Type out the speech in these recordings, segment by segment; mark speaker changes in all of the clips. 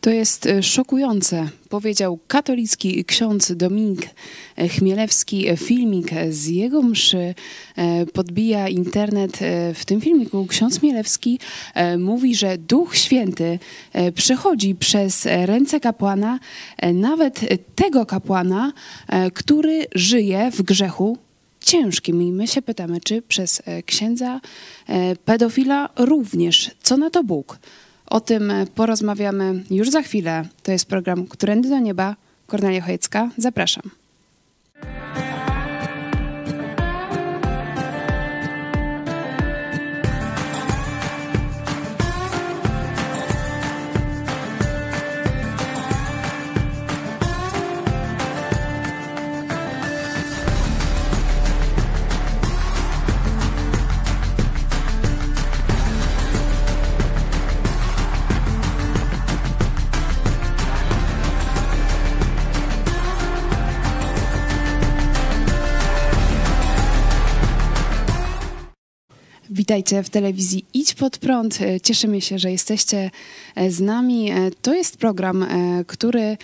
Speaker 1: To jest e, szokujące, powiedział katolicki ksiądz Dominik e, Chmielewski. Filmik z jego mszy e, podbija internet. W tym filmiku ksiądz Chmielewski mówi, że Duch Święty przechodzi przez ręce kapłana, nawet tego kapłana, który żyje w grzechu ciężkim. I my się pytamy, czy przez księdza pedofila również. Co na to Bóg? O tym porozmawiamy już za chwilę. To jest program Którędy do Nieba. Kornelia Chojecka, zapraszam. Witajcie w telewizji Idź Pod Prąd. E, cieszymy się, że jesteście e, z nami. E, to jest program, który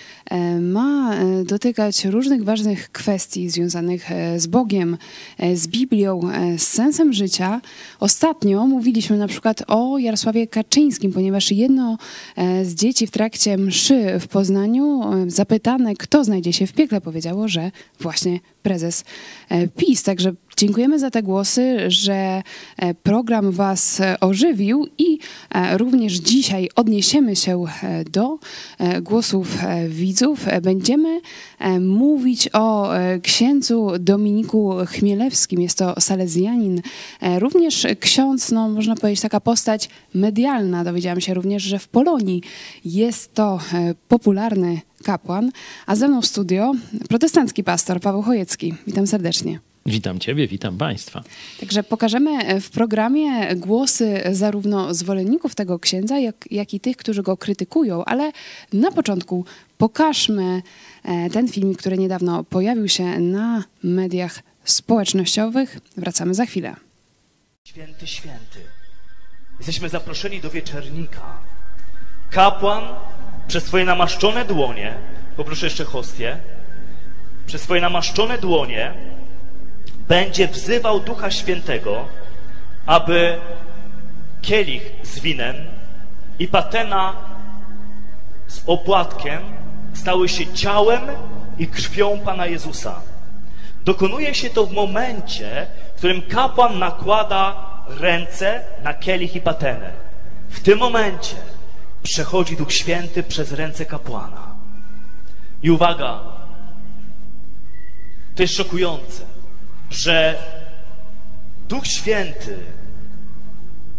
Speaker 1: ma dotykać różnych ważnych kwestii związanych z Bogiem, z Biblią, z sensem życia. Ostatnio mówiliśmy na przykład o Jarosławie Kaczyńskim, ponieważ jedno z dzieci w trakcie mszy w Poznaniu, zapytane, kto znajdzie się w piekle, powiedziało, że właśnie prezes PiS. Także Dziękujemy za te głosy, że e, program Was e, ożywił i e, również dzisiaj odniesiemy się do głosów widzów. Będziemy mówić o księdzu Dominiku Chmielewskim. Jest to salezjanin, również ksiądz, no można powiedzieć taka postać medialna. Dowiedziałam się również, że w Polonii jest to popularny kapłan, a ze mną w studio protestancki pastor Paweł Chojecki. Witam serdecznie.
Speaker 2: Witam Ciebie, witam Państwa.
Speaker 1: Także pokażemy w programie głosy zarówno zwolenników tego księdza, jak, jak i tych, którzy go krytykują, ale na początku pokażmy e, ten film, który niedawno pojawił się na mediach społecznościowych. Wracamy za chwilę.
Speaker 3: Święty, święty. Jesteśmy zaproszeni do wieczernika. Kapłan przez swoje namaszczone dłonie, poproszę jeszcze hostię, przez swoje namaszczone dłonie będzie wzywał Ducha Świętego, aby kielich z winem i patena z opłatkiem stały się ciałem i krwią Pana Jezusa. Dokonuje się to w momencie, w którym kapłan nakłada ręce na kielich i patenę. W tym momencie przechodzi Duch Święty przez ręce kapłana. I uwaga, to jest szokujące że Duch Święty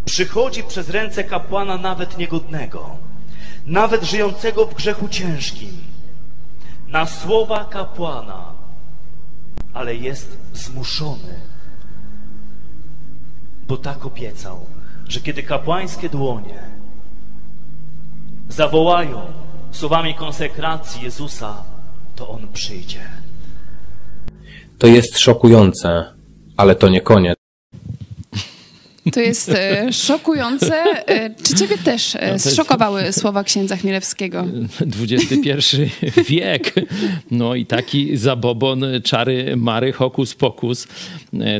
Speaker 3: przychodzi przez ręce kapłana nawet niegodnego, nawet żyjącego w grzechu ciężkim, na słowa kapłana, ale jest zmuszony, bo tak obiecał, że kiedy kapłańskie dłonie zawołają słowami konsekracji Jezusa, to On przyjdzie.
Speaker 4: To jest szokujące, ale to nie koniec.
Speaker 1: To jest e, szokujące. E, czy ciebie też e, no zszokowały słowa księdza Chmielewskiego?
Speaker 2: XXI wiek. No i taki zabobon, czary, mary, hokus pokus.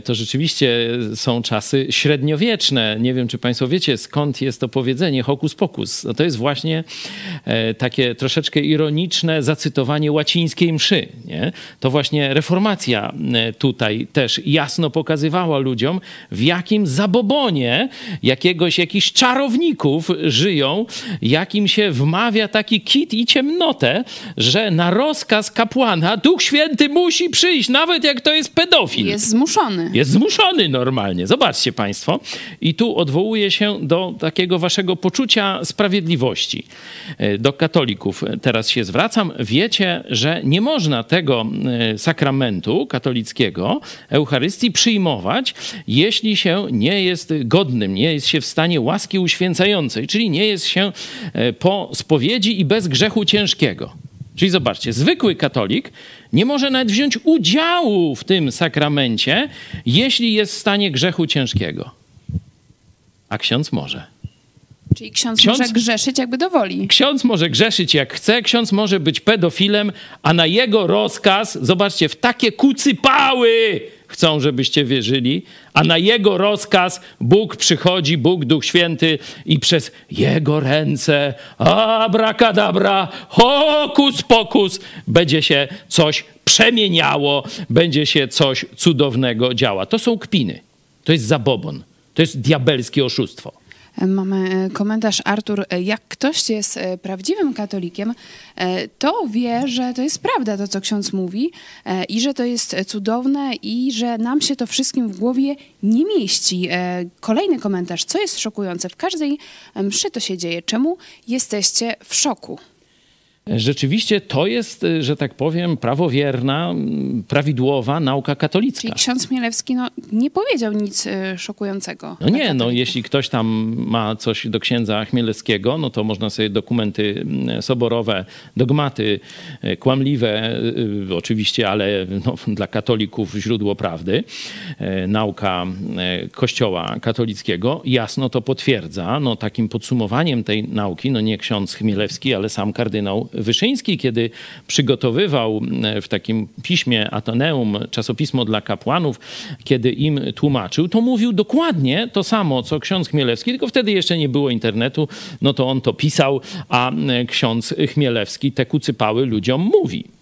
Speaker 2: To rzeczywiście są czasy średniowieczne. Nie wiem, czy państwo wiecie, skąd jest to powiedzenie hokus pokus. No to jest właśnie takie troszeczkę ironiczne zacytowanie łacińskiej mszy. Nie? To właśnie reformacja tutaj też jasno pokazywała ludziom, w jakim zabobonie demonie jakiegoś, jakichś czarowników żyją, jakim się wmawia taki kit i ciemnotę, że na rozkaz kapłana Duch Święty musi przyjść, nawet jak to jest pedofil.
Speaker 1: Jest zmuszony.
Speaker 2: Jest zmuszony normalnie. Zobaczcie Państwo. I tu odwołuję się do takiego waszego poczucia sprawiedliwości. E, do katolików teraz się zwracam. Wiecie, że nie można tego e, sakramentu katolickiego, Eucharystii, przyjmować, jeśli się nie jest jest godnym, nie jest się w stanie łaski uświęcającej, czyli nie jest się e, po spowiedzi i bez grzechu ciężkiego. Czyli zobaczcie, zwykły katolik nie może nawet wziąć udziału w tym sakramencie, jeśli jest w stanie grzechu ciężkiego. A ksiądz może.
Speaker 1: Czyli ksiądz, ksiądz może grzeszyć jakby dowoli.
Speaker 2: Ksiądz może grzeszyć jak chce, ksiądz może być pedofilem, a na jego rozkaz, zobaczcie, w takie kucypały chcą, żebyście wierzyli, a na jego rozkaz Bóg przychodzi, Bóg Duch Święty i przez jego ręce, abracadabra, hokus pokus, będzie się coś przemieniało, będzie się coś cudownego działa. To są kpiny, to jest zabobon, to jest diabelskie oszustwo.
Speaker 1: Mamy e, komentarz Artur. E, jak ktoś jest e, prawdziwym katolikiem, to wie, że to jest prawda to, co ksiądz mówi i że to jest cudowne i że nam się to wszystkim w głowie nie mieści. Kolejny komentarz. Co jest szokujące? W każdej mszy to się dzieje. Czemu jesteście w szoku?
Speaker 2: Rzeczywiście to jest, że tak powiem, prawowierna, prawidłowa nauka katolicka.
Speaker 1: Czyli ksiądz Mielewski no, nie powiedział nic e, szokującego.
Speaker 2: No nie, no jeśli ktoś tam ma coś do księdza Chmielewskiego, no to można sobie dokumenty soborowe, dogmaty e, kłamliwe, oczywiście, ale no, dla katolików źródło prawdy, nauka Kościoła katolickiego jasno to potwierdza. No takim podsumowaniem tej nauki, no nie ksiądz Chmielewski, ale sam kardynał Wyszyński, kiedy przygotowywał e, w takim piśmie Ateneum, czasopismo dla kapłanów, kiedy im tłumaczył, to mówił dokładnie to samo, co ksiądz Chmielewski, tylko wtedy jeszcze nie było internetu, no to on to pisał, a e, ksiądz Chmielewski te kucypały ludziom mówi.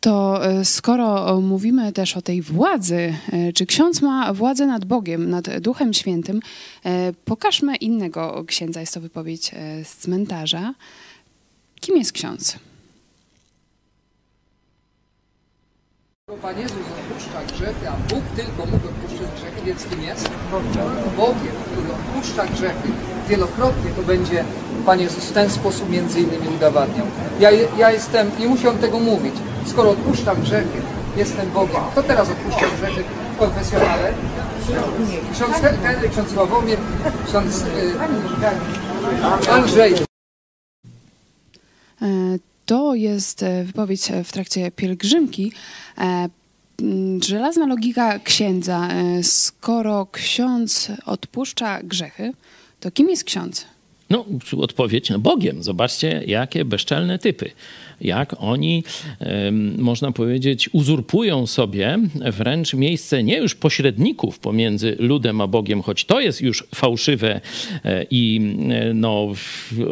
Speaker 1: To e, skoro mówimy też o tej władzy, czy ksiądz ma władzę nad Bogiem, nad Duchem Świętym, pokażmy innego księdza. Jest to wypowiedź z cmentarza. Kim jest ksiądz?
Speaker 5: Pan Jezus odpuszcza grzechy, a Bóg tylko mógł odpuszczać grzechy, więc kim jest? Bogiem, który odpuszcza grzechy. Wielokrotnie to będzie Pan Jezus w ten sposób między innymi udowadniał. Ja, ja jestem, nie on tego mówić, skoro odpuszczam grzechy, jestem Bogiem. Kto teraz odpuszcza grzechy w konfesjonale? Ksiądz Henryk, ksiądz Sławomir, ksiądz y, Andrzej.
Speaker 1: E, to jest e, wypowiedź w trakcie pielgrzymki. E, żelazna logika księdza. Skoro ksiądz odpuszcza grzechy, to kim jest ksiądz?
Speaker 2: No, odpowiedź, no Bogiem. Zobaczcie, jakie bezczelne typy jak oni, można powiedzieć, uzurpują sobie wręcz miejsce nie już pośredników pomiędzy ludem a Bogiem, choć to jest już fałszywe e, i e, no,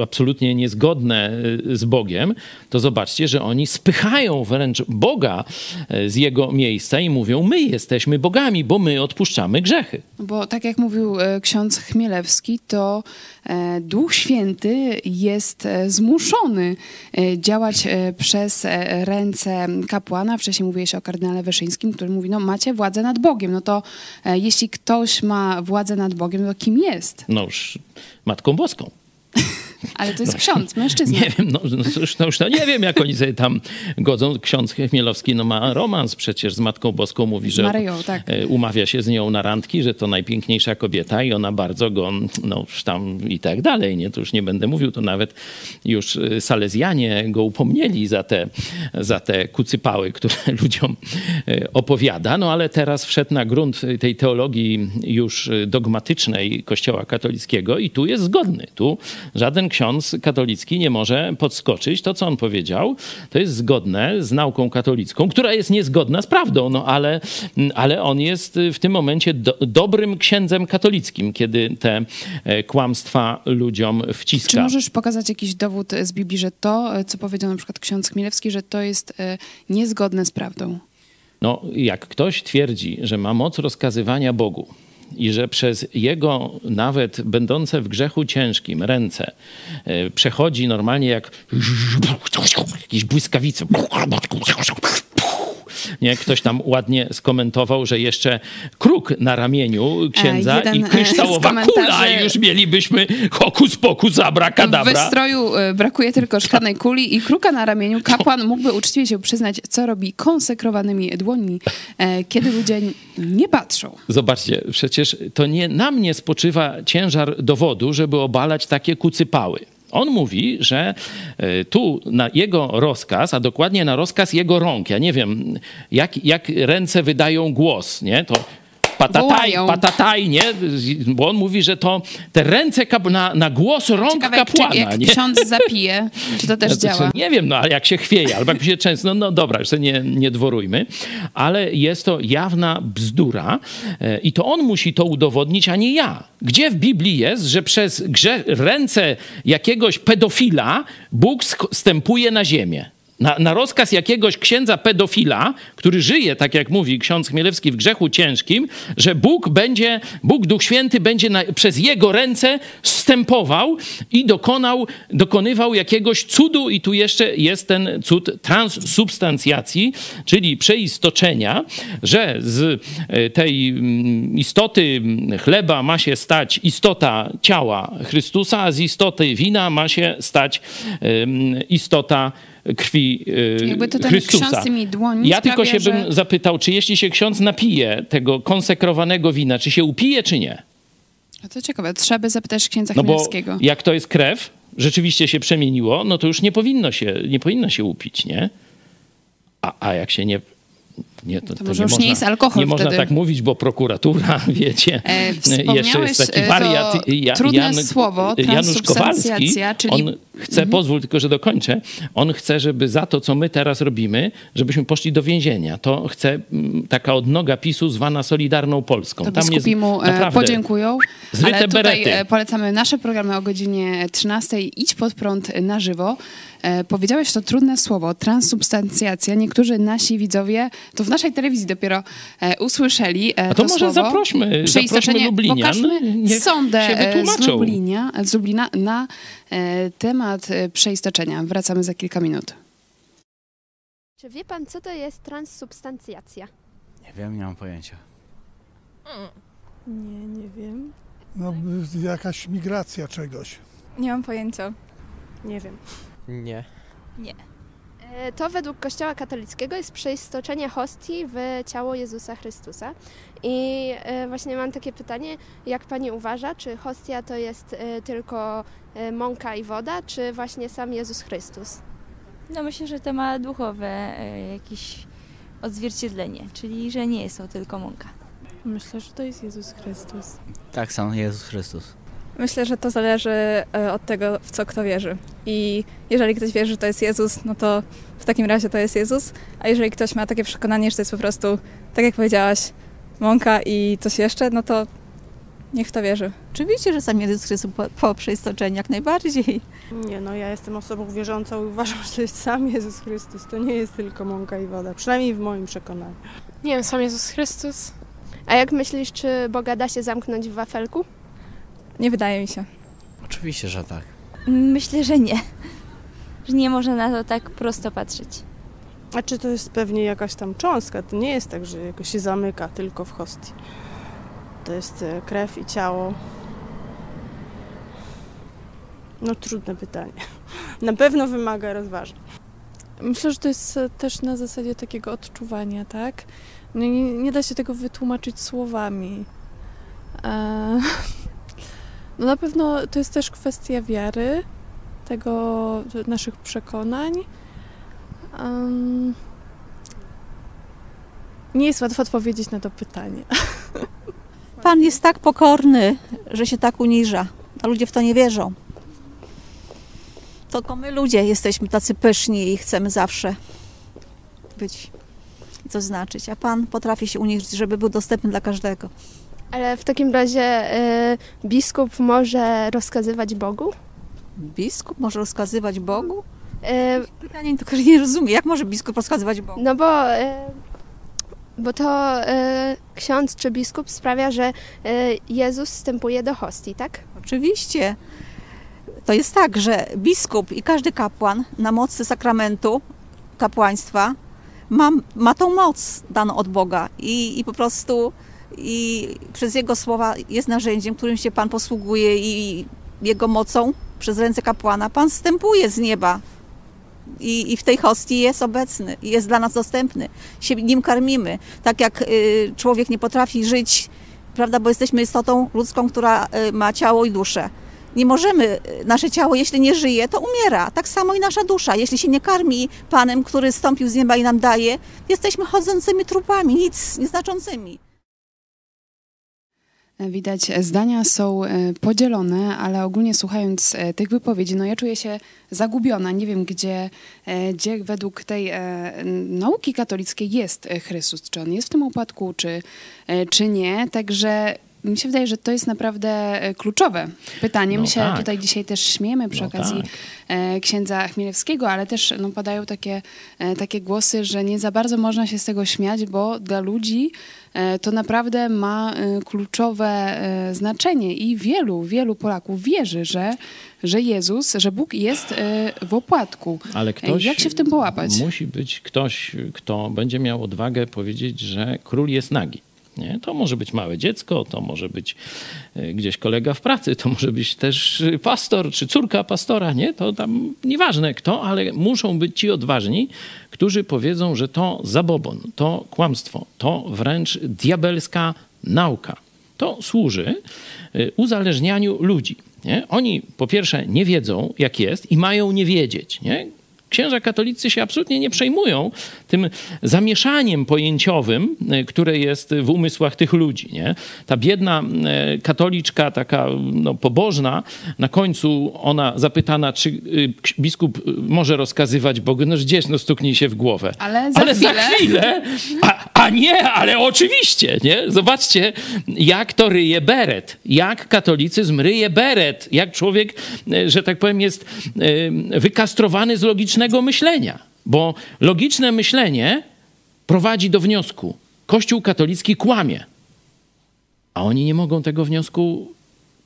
Speaker 2: absolutnie niezgodne e, z Bogiem, to zobaczcie, że oni spychają wręcz Boga z jego miejsca i mówią: My jesteśmy bogami, bo my odpuszczamy grzechy.
Speaker 1: Bo tak jak mówił ksiądz Chmielewski, to Duch Święty jest zmuszony działać przez e, ręce kapłana. Wcześniej mówiłeś o kardynale Wyszyńskim, który mówi, no macie władzę nad Bogiem. No to e, jeśli ktoś ma władzę nad Bogiem, to kim jest?
Speaker 2: No już Matką Boską.
Speaker 1: Ale to jest no, ksiądz, mężczyzna.
Speaker 2: Nie wiem, no, no, no już no, nie wiem, jak oni sobie tam godzą. Ksiądz Chmielowski no, ma romans przecież z Matką Boską. Mówi, że
Speaker 1: Maryją, tak.
Speaker 2: E, umawia się z nią na randki, że to najpiękniejsza kobieta i ona bardzo go, no tam i tak dalej. Nie? To już nie będę mówił, to nawet już e, Salezjanie go upomnieli za te, za te kucypały, które ludziom e, opowiada. No ale teraz wszedł na grunt tej teologii już dogmatycznej Kościoła katolickiego i tu jest zgodny. Tu żaden ksiądz katolicki nie może podskoczyć. To, co on powiedział, to jest zgodne z nauką katolicką, która jest niezgodna z prawdą, no ale, ale on jest w tym momencie do, dobrym księdzem katolickim, kiedy te e, kłamstwa ludziom wciska.
Speaker 1: Czy możesz pokazać jakiś dowód z Biblii, że to, co powiedział na przykład ksiądz Chmielewski, że to jest e, niezgodne z prawdą?
Speaker 2: No, jak ktoś twierdzi, że ma moc rozkazywania Bogu, i że przez jego nawet będące w grzechu ciężkim ręce e, przechodzi normalnie jak jakieś błyskawice nie? Ktoś tam ładnie skomentował, że jeszcze kruk na ramieniu księdza Jeden i kryształowa kula i już mielibyśmy hokus pokus, abracadabra.
Speaker 1: W wystroju e, brakuje tylko szklanej kuli i kruka na ramieniu. Kapłan mógłby uczciwie się przyznać, co robi konsekrowanymi dłońmi, e, kiedy ludzie nie patrzą.
Speaker 2: Zobaczcie, przecież to nie na mnie spoczywa ciężar dowodu, żeby obalać takie kucypały. On mówi, że e, tu na jego rozkaz, a dokładnie na rozkaz jego rąk, ja nie wiem, jak, jak ręce wydają głos, nie? To patataj, patataj, nie? Bo on mówi, że to te ręce na, na głos rąk
Speaker 1: Ciekawe, jak,
Speaker 2: kapłana,
Speaker 1: czy, jak
Speaker 2: nie?
Speaker 1: ksiądz zapije, czy to też
Speaker 2: Ja to
Speaker 1: działa?
Speaker 2: Nie wiem, no ale jak się chwieje, albo jak się często, no, no dobra, już sobie nie, nie dworujmy, ale jest to jawna bzdura e, i to on musi to udowodnić, a nie ja. Gdzie w Biblii jest, że przez grze, ręce jakiegoś pedofila Bóg stępuje na ziemię? Na, na rozkaz jakiegoś księdza pedofila, który żyje, tak jak mówi ksiądz Chmielewski, w grzechu ciężkim, że Bóg będzie, Bóg Duch Święty będzie na, przez jego ręce stępował i dokonał, dokonywał jakiegoś cudu. I tu jeszcze jest ten cud transsubstancjacji, czyli przeistoczenia, że z e, tej mm, istoty chleba ma się stać istota ciała Chrystusa, a z istoty wina ma się stać istota krwi e,
Speaker 1: jakby to ten
Speaker 2: Chrystusa.
Speaker 1: ksiądz tymi dłońmi
Speaker 2: ja tylko
Speaker 1: sprawia,
Speaker 2: się bym
Speaker 1: że-
Speaker 2: zapytał, czy jeśli się ksiądz napije tego konsekrowanego wina, czy się upije, czy nie?
Speaker 1: A to ciekawe, trzeba by zapytać księdza
Speaker 2: No bo jak to jest krew, rzeczywiście się przemieniło, no to już nie powinno się, nie powinno się upić, nie? A, a jak się nie... Nie, to, to
Speaker 1: może już nie jest alkohol
Speaker 2: Nie można
Speaker 1: wtedy.
Speaker 2: tak mówić, bo prokuratura, wiecie,
Speaker 1: E,
Speaker 2: jeszcze jest taki
Speaker 1: e,
Speaker 2: wariat.
Speaker 1: to
Speaker 2: Ja,
Speaker 1: trudne
Speaker 2: Jan,
Speaker 1: słowo,
Speaker 2: Janusz Kowalski,
Speaker 1: czyli- Mhm.
Speaker 2: on chce, pozwól tylko, że dokończę, on chce, żeby za to, co my teraz robimy, żebyśmy poszli do więzienia. To chce mm, taka odnoga PiSu zwana Solidarną Polską.
Speaker 1: To
Speaker 2: Tam jest
Speaker 1: mu e,
Speaker 2: naprawdę
Speaker 1: podziękują.
Speaker 2: zryte
Speaker 1: ale tutaj
Speaker 2: berety.
Speaker 1: e, polecamy nasze programy o godzinie 13. Idź pod prąd na żywo. E, Powiedziałeś to trudne słowo, transsubstancjacja. Niektórzy nasi widzowie to w naszej telewizji dopiero e, usłyszeli e,
Speaker 2: A to może
Speaker 1: słowo.
Speaker 2: zaprośmy- zaprośmy. Lublinian,
Speaker 1: Pokażmy e, z. Lublinia, z Lublina na temat przeistoczenia. Wracamy za kilka minut.
Speaker 6: Czy wie pan, co to jest transsubstancjacja?
Speaker 7: Nie wiem, nie mam pojęcia.
Speaker 8: Nie, nie wiem.
Speaker 9: No, jakaś migracja czegoś.
Speaker 8: Nie mam pojęcia.
Speaker 10: Nie wiem.
Speaker 11: Nie.
Speaker 6: E, To według Kościoła katolickiego jest przeistoczenie hostii w ciało Jezusa Chrystusa. I e, właśnie mam takie pytanie, jak pani uważa, czy hostia to jest e, tylko mąka i woda, czy właśnie sam Jezus Chrystus?
Speaker 12: No myślę, że to ma duchowe jakieś odzwierciedlenie, czyli że nie jest to tylko mąka.
Speaker 10: Myślę, że to jest Jezus Chrystus.
Speaker 7: Tak, sam Jezus Chrystus.
Speaker 8: Myślę, że to zależy e, od tego, w co kto wierzy. I jeżeli ktoś wierzy, że to jest Jezus, no to w takim razie to jest Jezus. A jeżeli ktoś ma takie przekonanie, że to jest po prostu, tak jak powiedziałaś, mąka i coś jeszcze, no to niech w to wierzy.
Speaker 13: Oczywiście, że sam Jezus Chrystus po, po przeistoczeniu jak najbardziej.
Speaker 10: Nie, no ja jestem osobą wierzącą i uważam, że to jest sam Jezus Chrystus. To nie jest tylko mąka i woda. Przynajmniej w moim przekonaniu.
Speaker 6: Nie wiem, sam Jezus Chrystus. A jak myślisz, czy Boga da się zamknąć w wafelku?
Speaker 8: Nie wydaje mi się.
Speaker 7: Oczywiście, że tak.
Speaker 12: Myślę, że nie. Że nie można na to tak prosto patrzeć.
Speaker 10: A czy to jest pewnie jakaś tam cząstka? To nie jest tak, że jakoś się zamyka tylko w hostii. To jest e, krew i ciało. No trudne pytanie. Na pewno wymaga rozważań.
Speaker 14: Myślę, że to jest e, też na zasadzie takiego odczuwania, tak? No nie, nie da się tego wytłumaczyć słowami. E, No na pewno to jest też kwestia wiary, tego naszych przekonań. Em, Nie jest łatwo odpowiedzieć na to pytanie.
Speaker 13: Pan jest tak pokorny, że się tak uniża, a ludzie w to nie wierzą. Tylko my ludzie jesteśmy tacy pyszni i chcemy zawsze być i coś znaczyć, a Pan potrafi się uniżyć, żeby był dostępny dla każdego.
Speaker 6: Ale w takim razie y, biskup może rozkazywać Bogu?
Speaker 13: Biskup może rozkazywać Bogu?
Speaker 6: Y,
Speaker 13: Pytanie tylko, nie rozumiem, jak może biskup rozkazywać Bogu?
Speaker 6: No bo, y, bo to y, ksiądz czy biskup sprawia, że y, Jezus wstępuje do hostii, tak?
Speaker 13: Oczywiście. To jest tak, że biskup i każdy kapłan na mocy sakramentu kapłaństwa ma, ma tą moc daną od Boga i, i po prostu i przez Jego słowa jest narzędziem, którym się Pan posługuje i Jego mocą przez ręce kapłana Pan wstępuje z nieba i, i w tej hostii jest obecny jest dla nas dostępny. Się nim karmimy. Tak jak y, człowiek nie potrafi żyć, prawda, bo jesteśmy istotą ludzką, która y, ma ciało i duszę. Nie możemy, y, nasze ciało, jeśli nie żyje, to umiera. Tak samo i nasza dusza. Jeśli się nie karmi Panem, który stąpił z nieba i nam daje, jesteśmy chodzącymi trupami, nic nieznaczącymi.
Speaker 1: Widać, zdania są e, podzielone, ale ogólnie słuchając e, tych wypowiedzi, no ja czuję się zagubiona. Nie wiem, gdzie, e, gdzie według tej nauki katolickiej jest Chrystus. Czy on jest w tym upadku, czy, czy nie. Także mi się wydaje, że to jest naprawdę kluczowe pytanie. My
Speaker 2: No
Speaker 1: się
Speaker 2: tak.
Speaker 1: tutaj dzisiaj też śmiejemy przy
Speaker 2: No
Speaker 1: okazji
Speaker 2: tak.
Speaker 1: e, księdza Chmielewskiego, ale też no, padają takie, e, takie głosy, że nie za bardzo można się z tego śmiać, bo dla ludzi e, to naprawdę ma e, kluczowe e, znaczenie i wielu, wielu Polaków wierzy, że, że Jezus, że Bóg jest e, w opłatku.
Speaker 2: Ale ktoś
Speaker 1: Jak się w tym połapać?
Speaker 2: Musi być ktoś, kto będzie miał odwagę powiedzieć, że król jest nagi. Nie? To może być małe dziecko, to może być e, gdzieś kolega w pracy, to może być też pastor czy córka pastora, nie? To tam nieważne kto, ale muszą być ci odważni, którzy powiedzą, że to zabobon, to kłamstwo, to wręcz diabelska nauka. To służy e, uzależnianiu ludzi. Nie? Oni po pierwsze nie wiedzą, jak jest i mają nie wiedzieć. Nie? Księża katolicy się absolutnie nie przejmują tym zamieszaniem pojęciowym, e, które jest w umysłach tych ludzi. Nie? Ta biedna e, katoliczka, taka no, pobożna, na końcu ona zapytana, czy y, biskup y, może rozkazywać Bogu, no gdzieś, no stuknij się w głowę.
Speaker 1: Ale za
Speaker 2: ale
Speaker 1: chwilę.
Speaker 2: za chwilę, a, a nie, ale oczywiście, nie? Zobaczcie, jak to ryje beret, jak katolicyzm ryje beret, jak człowiek, e, że tak powiem, jest wykastrowany z logicznego myślenia. Bo logiczne myślenie prowadzi do wniosku, Kościół katolicki kłamie. A oni nie mogą tego wniosku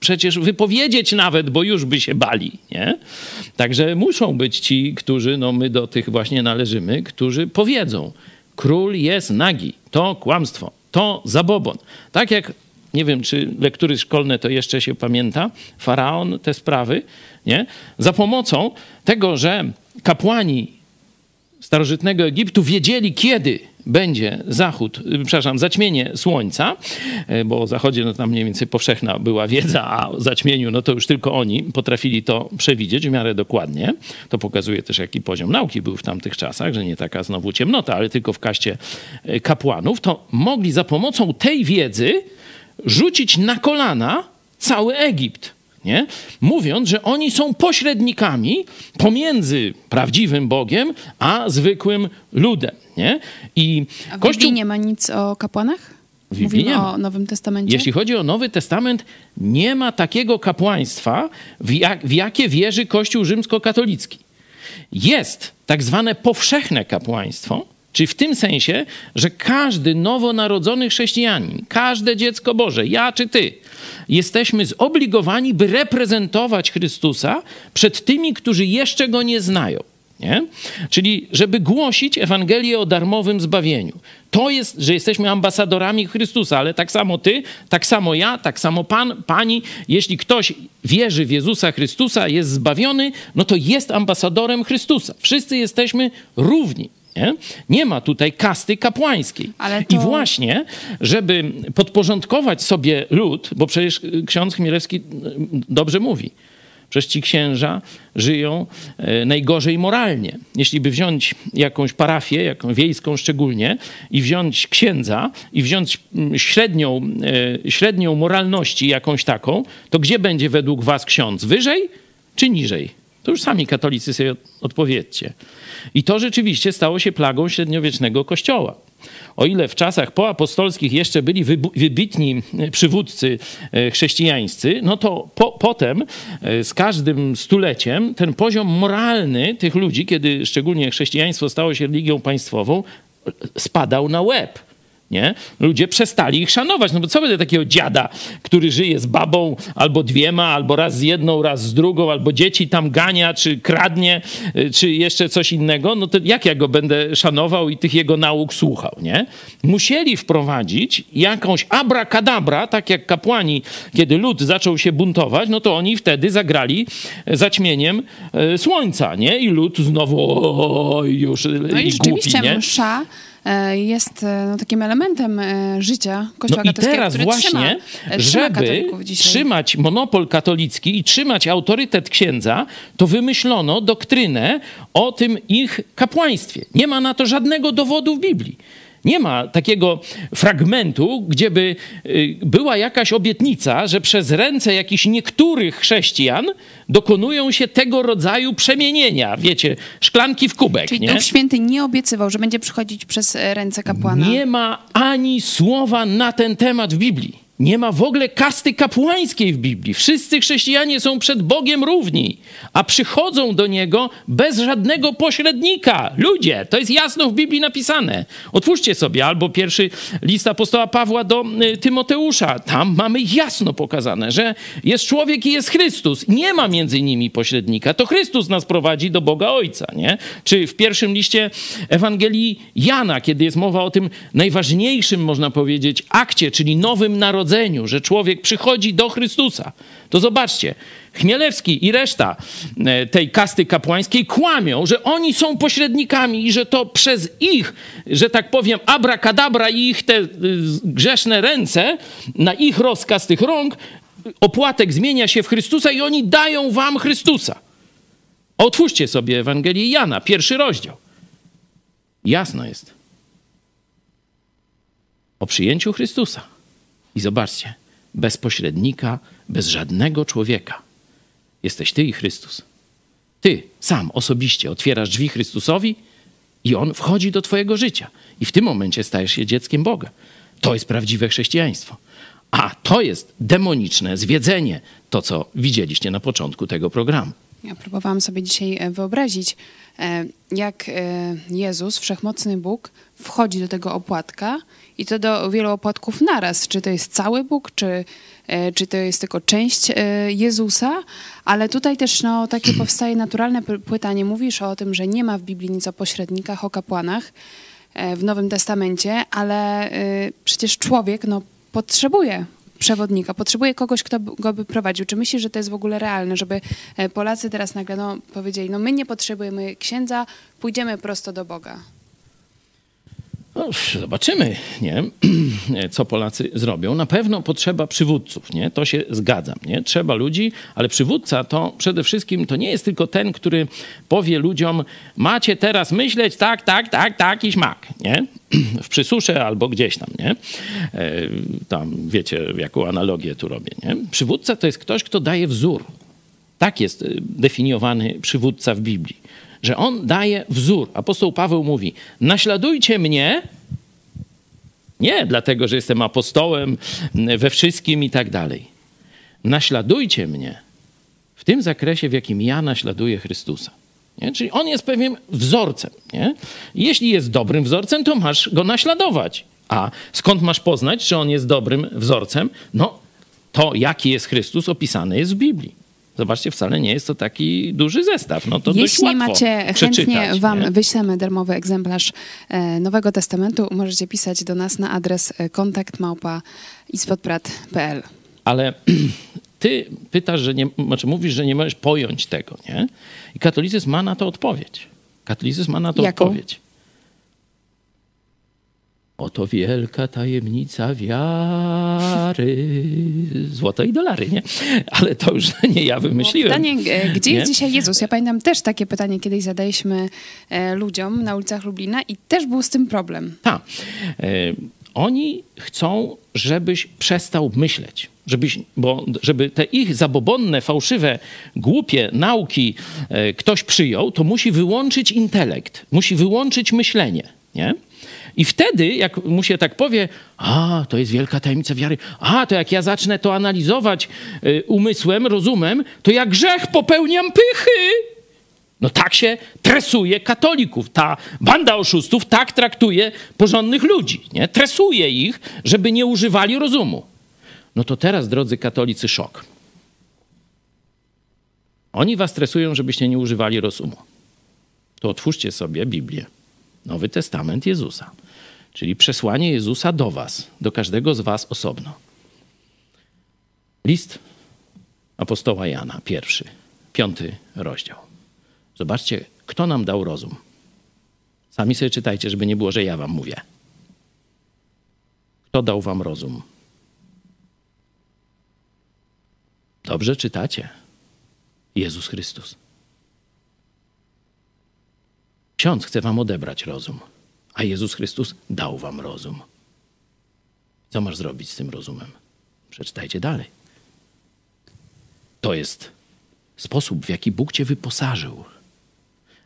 Speaker 2: przecież wypowiedzieć nawet, bo już by się bali, nie? Także muszą być ci, którzy, no my do tych właśnie należymy, którzy powiedzą, król jest nagi, to kłamstwo, to zabobon. Tak jak, nie wiem, czy lektury szkolne to jeszcze się pamięta, faraon, te sprawy, nie? Za pomocą tego, że kapłani starożytnego Egiptu wiedzieli, kiedy będzie zachód, y, przepraszam, zaćmienie słońca, y, bo o zachodzie no, tam mniej więcej powszechna była wiedza, a o zaćmieniu no to już tylko oni potrafili to przewidzieć w miarę dokładnie. To pokazuje też, jaki poziom nauki był w tamtych czasach, że nie taka znowu ciemnota, ale tylko w kaście y, kapłanów. To mogli za pomocą tej wiedzy rzucić na kolana cały Egipt nie? mówiąc, że oni są pośrednikami pomiędzy prawdziwym Bogiem a zwykłym ludem. Nie? I
Speaker 1: A w
Speaker 2: Kościół,
Speaker 1: Biblii nie ma nic o kapłanach?
Speaker 2: W Biblii
Speaker 1: Mówimy
Speaker 2: nie ma.
Speaker 1: o Nowym Testamencie?
Speaker 2: jeśli chodzi o Nowy Testament, nie ma takiego kapłaństwa, w, jak, w jakie wierzy Kościół rzymskokatolicki. Jest tak zwane powszechne kapłaństwo, czyli w tym sensie, że każdy nowonarodzony chrześcijanin, każde dziecko Boże, ja czy ty, jesteśmy zobligowani, by reprezentować Chrystusa przed tymi, którzy jeszcze go nie znają. Nie? Czyli, żeby głosić Ewangelię o darmowym zbawieniu. To jest, że jesteśmy ambasadorami Chrystusa, ale tak samo ty, tak samo ja, tak samo pan, pani. Jeśli ktoś wierzy w Jezusa Chrystusa, jest zbawiony, no to jest ambasadorem Chrystusa. Wszyscy jesteśmy równi. Nie, nie ma tutaj kasty kapłańskiej.
Speaker 1: Ale
Speaker 2: I
Speaker 1: to-
Speaker 2: właśnie, żeby podporządkować sobie lud, bo przecież ksiądz Chmielewski dobrze mówi, Przecież ci księża żyją e, najgorzej moralnie. Jeśli by wziąć jakąś parafię, jaką wiejską szczególnie, i wziąć księdza, i wziąć mm, średnią, e, średnią moralności jakąś taką, to gdzie będzie według was ksiądz? Wyżej czy niżej? To już sami katolicy sobie od- odpowiedzcie. I to rzeczywiście stało się plagą średniowiecznego kościoła. O ile w czasach poapostolskich jeszcze byli wybitni e, przywódcy e, chrześcijańscy, no to po, potem e, z każdym stuleciem ten poziom moralny tych ludzi, kiedy szczególnie chrześcijaństwo stało się religią państwową, spadał na łeb. Nie? Ludzie przestali ich szanować. No bo co będę takiego dziada, który żyje z babą albo dwiema, albo raz z jedną, raz z drugą, albo dzieci tam gania, czy kradnie, y, czy jeszcze coś innego, no to jak ja go będę szanował i tych jego nauk słuchał, nie? Musieli wprowadzić jakąś abracadabra, tak jak kapłani, kiedy lud zaczął się buntować, no to oni wtedy zagrali zaćmieniem e, słońca, nie? I lud znowu oj, już
Speaker 1: No i rzeczywiście
Speaker 2: głupi, nie?
Speaker 1: msza jest e, no, takim elementem e, życia Kościoła
Speaker 2: No i
Speaker 1: katolickiego,
Speaker 2: teraz
Speaker 1: który
Speaker 2: właśnie,
Speaker 1: trzyma, e, trzyma
Speaker 2: żeby trzymać monopol katolicki i trzymać autorytet księdza, to wymyślono doktrynę o tym ich kapłaństwie. Nie ma na to żadnego dowodu w Biblii. Nie ma takiego fragmentu, gdzie by y, była jakaś obietnica, że przez ręce jakichś niektórych chrześcijan dokonują się tego rodzaju przemienienia. Wiecie, szklanki w kubek.
Speaker 1: Czyli
Speaker 2: nie?
Speaker 1: Duch Święty nie obiecywał, że będzie przychodzić przez ręce kapłana.
Speaker 2: Nie ma ani słowa na ten temat w Biblii. Nie ma w ogóle kasty kapłańskiej w Biblii. Wszyscy chrześcijanie są przed Bogiem równi, a przychodzą do Niego bez żadnego pośrednika. Ludzie, to jest jasno w Biblii napisane. Otwórzcie sobie albo pierwszy list apostoła Pawła do y, Tymoteusza. Tam mamy jasno pokazane, że jest człowiek i jest Chrystus. Nie ma między nimi pośrednika. To Chrystus nas prowadzi do Boga Ojca. Nie? Czy w pierwszym liście Ewangelii Jana, kiedy jest mowa o tym najważniejszym, można powiedzieć, akcie, czyli nowym narodzeniu, że człowiek przychodzi do Chrystusa. To zobaczcie, Chmielewski i reszta e, tej kasty kapłańskiej kłamią, że oni są pośrednikami i że to przez ich, że tak powiem, abrakadabra i ich te y, grzeszne ręce, na ich rozkaz tych rąk, opłatek zmienia się w Chrystusa i oni dają wam Chrystusa. Otwórzcie sobie Ewangelię Jana, pierwszy rozdział. Jasno jest. O przyjęciu Chrystusa. I zobaczcie, bez pośrednika, bez żadnego człowieka. Jesteś Ty i Chrystus. Ty sam osobiście otwierasz drzwi Chrystusowi i On wchodzi do Twojego życia. I w tym momencie stajesz się dzieckiem Boga. To jest prawdziwe chrześcijaństwo. A to jest demoniczne zwiedzenie, to co widzieliście na początku tego programu.
Speaker 1: Ja próbowałam sobie dzisiaj e, wyobrazić, jak e, Jezus, wszechmocny Bóg, wchodzi do tego opłatka i to do wielu opłatków naraz. Czy to jest cały Bóg, czy, czy to jest tylko część Jezusa? Ale tutaj też no, takie powstaje naturalne pytanie. Mówisz o tym, że nie ma w Biblii nic o pośrednikach, o kapłanach w Nowym Testamencie, ale przecież człowiek no, potrzebuje przewodnika, potrzebuje kogoś, kto go by prowadził. Czy myślisz, że to jest w ogóle realne, żeby Polacy teraz nagle no, powiedzieli, no my nie potrzebujemy księdza, pójdziemy prosto do Boga?
Speaker 2: No, zobaczymy, nie? co Polacy zrobią. Na pewno potrzeba przywódców, nie? to się zgadzam. Nie? Trzeba ludzi, ale przywódca to przede wszystkim to nie jest tylko ten, który powie ludziom, macie teraz myśleć tak, tak, tak, tak i śmak. Nie? W przysusze albo gdzieś tam. Nie? Tam wiecie, jaką analogię tu robię. Nie? Przywódca to jest ktoś, kto daje wzór. Tak jest definiowany przywódca w Biblii że on daje wzór. Apostoł Paweł mówi: Naśladujcie mnie. Nie dlatego, że jestem apostołem we wszystkim i tak dalej. Naśladujcie mnie w tym zakresie, w jakim ja naśladuję Chrystusa. Nie? Czyli on jest pewien wzorcem. Nie? Jeśli jest dobrym wzorcem, to masz go naśladować. A skąd masz poznać, czy on jest dobrym wzorcem? No, to jaki jest Chrystus opisany jest w Biblii. Zobaczcie, wcale nie jest to taki duży zestaw. No to
Speaker 1: Jeśli macie chętnie wam
Speaker 2: nie?
Speaker 1: wyślemy darmowy egzemplarz e, Nowego Testamentu, możecie pisać do nas na adres e, kontakt małpa ispodprat.pl.
Speaker 2: Ale ty pytasz, że nie, znaczy mówisz, że nie możesz pojąć tego, nie? I katolicyzm ma na to odpowiedź. Katolicyzm ma na to
Speaker 1: Jaką?
Speaker 2: odpowiedź. Oto wielka tajemnica wiary. Złoto i dolary, nie? Ale to już nie ja wymyśliłem.
Speaker 1: Pytanie, e, gdzie
Speaker 2: nie?
Speaker 1: jest dzisiaj Jezus? Ja pamiętam też takie pytanie kiedyś zadaliśmy e, ludziom na ulicach Lublina i też był z tym problem.
Speaker 2: Tak. Oni chcą, żebyś przestał myśleć. Żebyś, bo żeby te ich zabobonne, fałszywe, głupie nauki e, ktoś przyjął, to musi wyłączyć intelekt, musi wyłączyć myślenie. Nie? I wtedy, jak mu się tak powie, a to jest wielka tajemnica wiary, a to jak ja zacznę to analizować y, umysłem, rozumem, to ja grzech popełniam pychy. No tak się tresuje katolików. Ta banda oszustów tak traktuje porządnych ludzi. Nie? Tresuje ich, żeby nie używali rozumu. No to teraz, drodzy katolicy, szok. Oni was stresują, żebyście nie używali rozumu. To otwórzcie sobie Biblię. Nowy Testament Jezusa. Czyli przesłanie Jezusa do Was, do każdego z Was osobno. List apostoła Jana, pierwszy, piąty rozdział. Zobaczcie, kto nam dał rozum. Sami sobie czytajcie, żeby nie było, że ja Wam mówię. Kto dał Wam rozum? Dobrze czytacie. Jezus Chrystus. Ksiądz chce Wam odebrać rozum a Jezus Chrystus dał wam rozum. Co masz zrobić z tym rozumem? Przeczytajcie dalej. To jest sposób, w jaki Bóg cię wyposażył,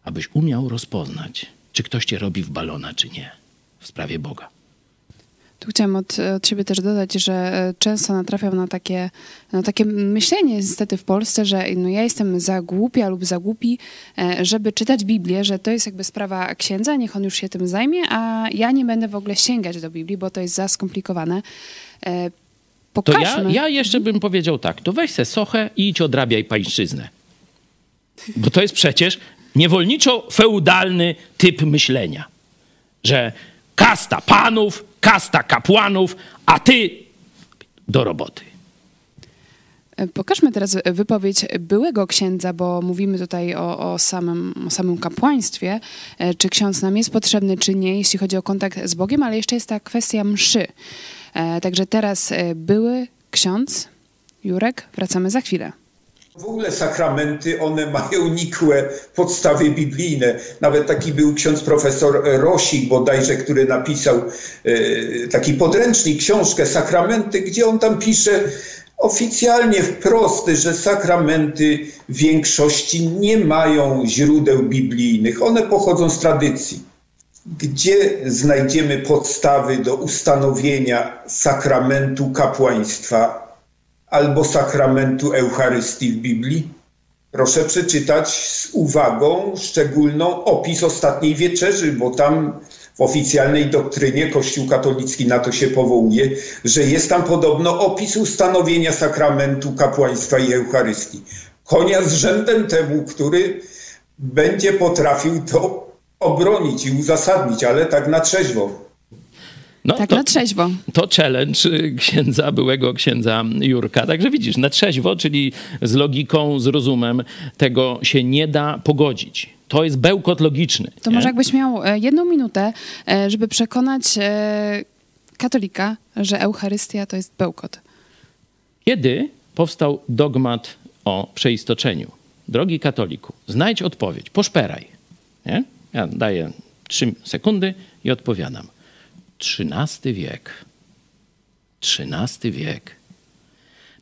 Speaker 2: abyś umiał rozpoznać, czy ktoś cię robi w balona, czy nie, w sprawie Boga.
Speaker 1: Tu chciałam od, od siebie też dodać, że e, często natrafiam na takie, na takie myślenie niestety w Polsce, że no ja jestem za głupia lub za głupi, e, żeby czytać Biblię, że to jest jakby sprawa księdza, niech on już się tym zajmie, a ja nie będę w ogóle sięgać do Biblii, bo to jest za skomplikowane. E,
Speaker 2: To ja,
Speaker 1: Pokażmy.
Speaker 2: ja jeszcze bym powiedział tak, to weź se sochę i idź odrabiaj pańszczyznę. Bo to jest przecież niewolniczo-feudalny typ myślenia, że kasta panów, kasta kapłanów, a ty do roboty.
Speaker 1: E, Pokażmy teraz wypowiedź byłego księdza, bo mówimy tutaj o, o, samym, o samym kapłaństwie. E, Czy ksiądz nam jest potrzebny, czy nie, jeśli chodzi o kontakt z Bogiem, ale jeszcze jest ta kwestia mszy. E, Także teraz były ksiądz Jurek, wracamy za chwilę.
Speaker 11: W ogóle sakramenty, one mają nikłe podstawy biblijne. Nawet taki był ksiądz profesor Rosik bodajże, który napisał e, taki podręcznik, książkę Sakramenty, gdzie on tam pisze oficjalnie wprost, że sakramenty w większości nie mają źródeł biblijnych. One pochodzą z tradycji. Gdzie znajdziemy podstawy do ustanowienia sakramentu kapłaństwa albo sakramentu Eucharystii w Biblii? Proszę przeczytać z uwagą szczególną opis ostatniej wieczerzy, bo tam w oficjalnej doktrynie Kościół katolicki na to się powołuje, że jest tam podobno opis ustanowienia sakramentu kapłaństwa i Eucharystii. Konia z rzędem temu, który będzie potrafił to obronić i uzasadnić, ale tak na trzeźwo.
Speaker 2: No,
Speaker 1: Tak
Speaker 2: to,
Speaker 1: na trzeźwo.
Speaker 2: to challenge księdza, byłego księdza Jurka. Także widzisz, na trzeźwo, czyli z logiką, z rozumem, tego się nie da pogodzić. To jest bełkot logiczny.
Speaker 1: To
Speaker 2: nie?
Speaker 1: może jakbyś miał e, jedną minutę, e, żeby przekonać e, katolika, że Eucharystia to jest bełkot.
Speaker 2: Kiedy powstał dogmat o przeistoczeniu? Drogi katoliku, znajdź odpowiedź, poszperaj. Nie? Ja daję trzy sekundy i odpowiadam. XIII wiek. XIII wiek.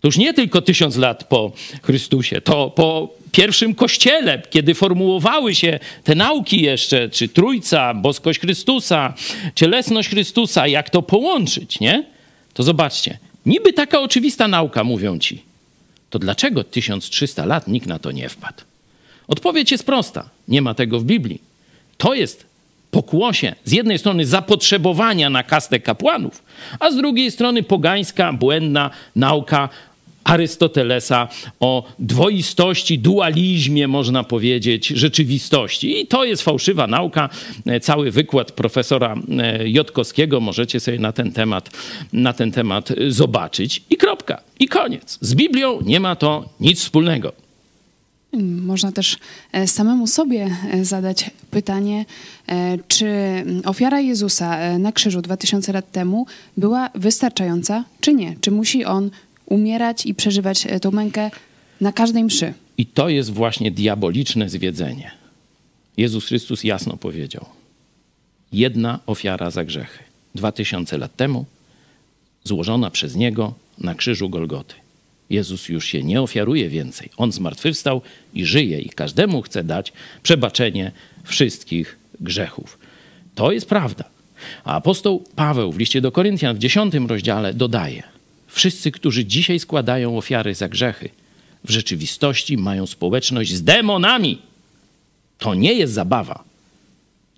Speaker 2: To już nie tylko tysiąc lat po Chrystusie, to po pierwszym kościele, kiedy formułowały się te nauki jeszcze, czy Trójca, boskość Chrystusa, cielesność Chrystusa, jak to połączyć, nie? To zobaczcie, niby taka oczywista nauka, mówią ci. To dlaczego 1300 lat nikt na to nie wpadł? Odpowiedź jest prosta. Nie ma tego w Biblii. To jest pokłosie z jednej strony zapotrzebowania na kastę kapłanów, a z drugiej strony pogańska, błędna nauka Arystotelesa o dwoistości, dualizmie, można powiedzieć, rzeczywistości. I to jest fałszywa nauka. Cały wykład profesora e, Jotkowskiego możecie sobie na ten temat, na ten temat zobaczyć. I kropka. I koniec. Z Biblią nie ma to nic wspólnego.
Speaker 1: Można też e, samemu sobie e, zadać pytanie, e, czy ofiara Jezusa na krzyżu 2000 lat temu była wystarczająca, czy nie? Czy musi on umierać i przeżywać tą mękę na każdej mszy?
Speaker 2: I to jest właśnie diaboliczne zwiedzenie. Jezus Chrystus jasno powiedział: Jedna ofiara za grzechy. Dwa tysiące lat temu, złożona przez niego na krzyżu Golgoty. Jezus już się nie ofiaruje więcej. On zmartwychwstał i żyje, i każdemu chce dać przebaczenie wszystkich grzechów. To jest prawda. A apostoł Paweł w liście do Koryntian w 10 rozdziale dodaje: Wszyscy, którzy dzisiaj składają ofiary za grzechy, w rzeczywistości mają społeczność z demonami. To nie jest zabawa.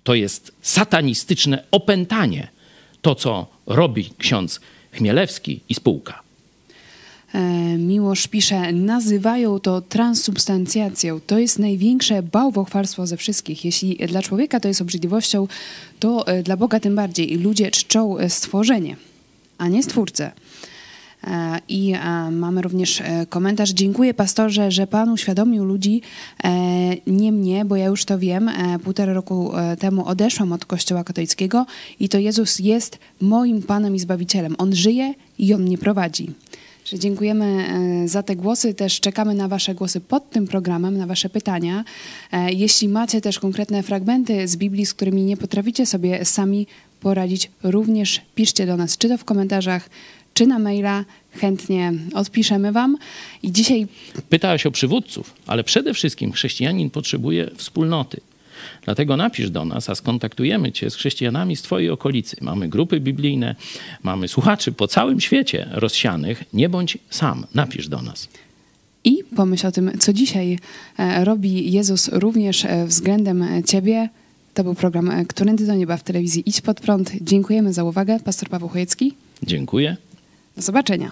Speaker 2: To jest satanistyczne opętanie. To, co robi ksiądz Chmielewski i spółka.
Speaker 1: E, Miłosz pisze, nazywają to transsubstancjacją. To jest największe bałwochwalstwo ze wszystkich. Jeśli dla człowieka to jest obrzydliwością, to e, dla Boga tym bardziej. Ludzie czczą e, stworzenie, a nie stwórcę. I mamy również komentarz. Dziękuję pastorze, że Pan uświadomił ludzi, nie mnie, bo ja już to wiem. Półtora roku temu odeszłam od Kościoła katolickiego i to Jezus jest moim Panem i Zbawicielem. On żyje i On mnie prowadzi. Że Dziękujemy e, za te głosy. Też czekamy na Wasze głosy pod tym programem, na Wasze pytania. E, Jeśli macie też konkretne fragmenty z Biblii, z którymi nie potraficie sobie sami poradzić, również piszcie do nas, czy to w komentarzach, czy na maila. Chętnie odpiszemy Wam. I dzisiaj
Speaker 2: Pytałaś o przywódców, ale przede wszystkim chrześcijanin potrzebuje wspólnoty. Dlatego napisz do nas, a skontaktujemy cię z chrześcijanami z twojej okolicy. Mamy grupy biblijne, mamy słuchaczy po całym świecie rozsianych. Nie bądź sam, napisz do nas.
Speaker 1: i pomyśl o tym, co dzisiaj e, robi Jezus również e, względem Ciebie. To był program e, Którędy do Nieba w telewizji Idź Pod Prąd. Dziękujemy za uwagę. Pastor Paweł Chojecki.
Speaker 2: Dziękuję.
Speaker 1: Do zobaczenia.